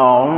Oh.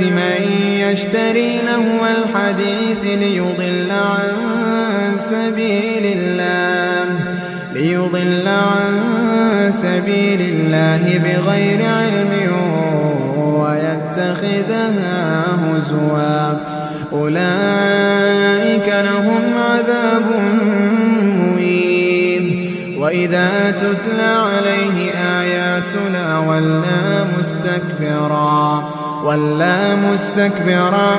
من يشتري لهو الحديث ليضل عن سبيل الله ليضل عن سبيل الله بغير علم ويتخذها هزوا. أولئك لهم عذاب مهين. وإذا تتلى عليه آياتنا ولا مستكبرا. ولا مستكبرا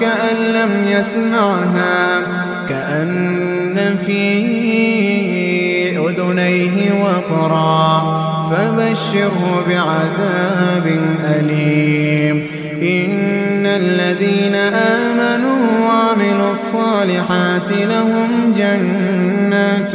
كأن لم يسمعها كأن في أذنيه وقرا فبشره بعذاب أليم إن الذين آمنوا وعملوا الصالحات لهم جنات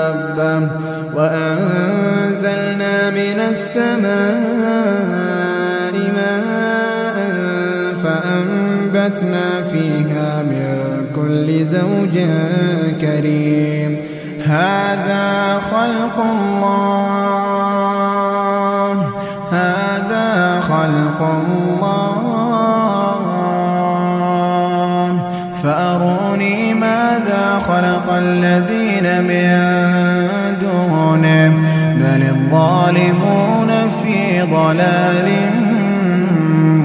وأنزلنا من السماء ماء فأنبتنا فيها من كل زوج كريم. هذا خلق الله. هذا خلق الله. فأروني ماذا خلق الذين من بل الظالمون في ضلال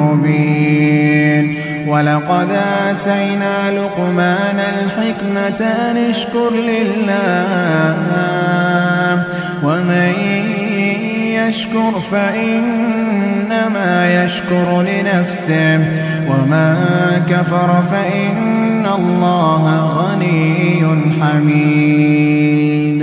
مبين. ولقد آتينا لقمان الحكمة أن اشكر لله. ومن يشكر فإنما يشكر لنفسه. ومن كفر فإن الله غني حميد.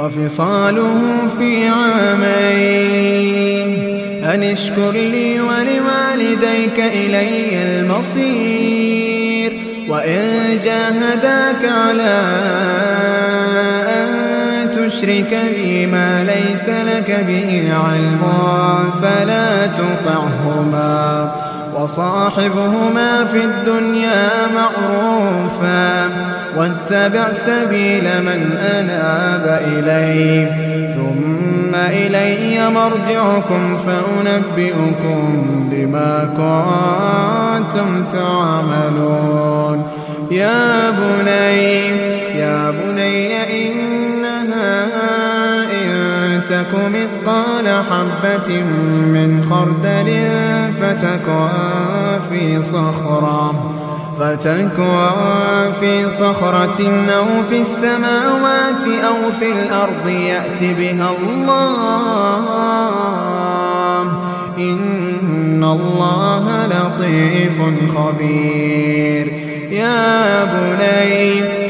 وفصاله في عامين. أن اشكر لي ولوالديك إلي المصير. وإن جاهداك على أن تشرك بي ما ليس لك به علم فلا تطعهما. وصاحبهما في الدنيا معروفا واتبع سبيل من أناب إلي ثم إلي مرجعكم فأنبئكم بما كنتم تعملون. يا بني يا بني إنها تك مثقال حبة من خردل فتكن في صخرة فتكوى في صخرة أو في السماوات أو في الأرض يأت بها الله. إن الله لطيف خبير. يا بني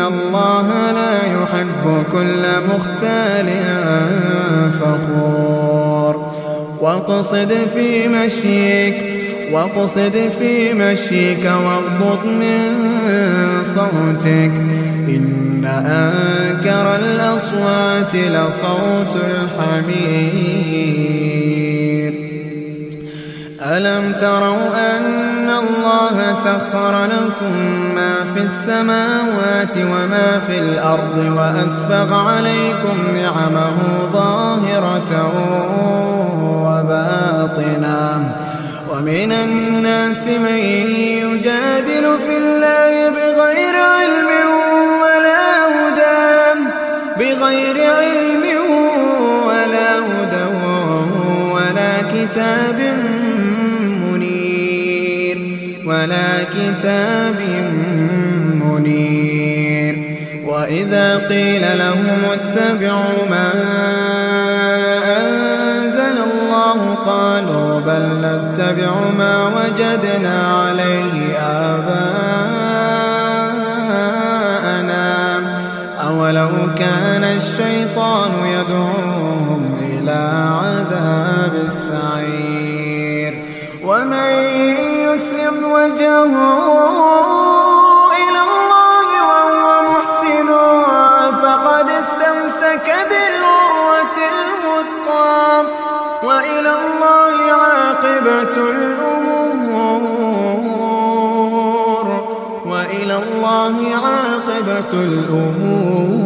الله لا يحب كل مختال فخور واقصد في مشيك واقصد في مشيك واغضض من صوتك إن أنكر الأصوات لصوت الحمير ألم تروا أن الله سخر لكم ما في السماوات وما في الأرض وأسبغ عليكم نعمه ظاهرة وباطنة. ومن الناس من كتاب منير. وإذا قيل لهم اتبعوا ما قالوا بل نتبع ما وجدنا عليه آباءنا. أولو كان الشيطان يدعوهم إلى عذاب السعير. ومن يسلم وجهه عاقبة الأمور. وإلى الله عاقبة الأمور.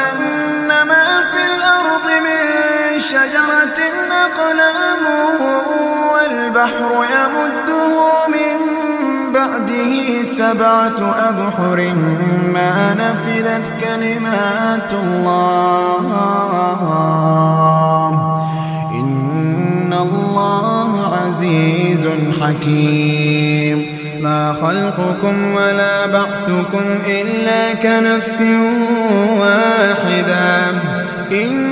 شجرة أقلام والبحر يمده من بعده سبعة أبحر ما نفذت كلمات الله. إن الله عزيز حكيم. ما خلقكم ولا بعثكم إلا كنفس واحدة. إن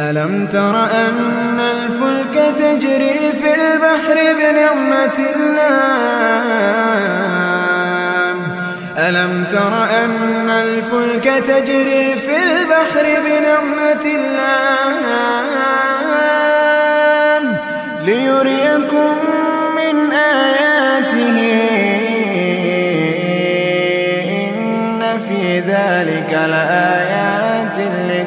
ألم تر أن الفلك تجري في البحر بنعمة الله؟ ألم تر أن الفلك تجري في البحر بنعمة الله؟ ليريكم من آياته إن في ذلك لآيات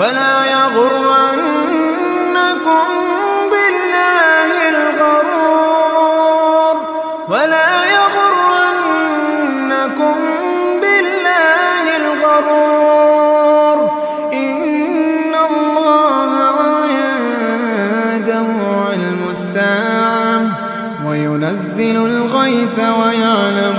ولا يغرنكم بالله الغرور. ولا يغرنكم بالله الغرور. إن الله عنده علم الساعة وينزل الغيث ويعلم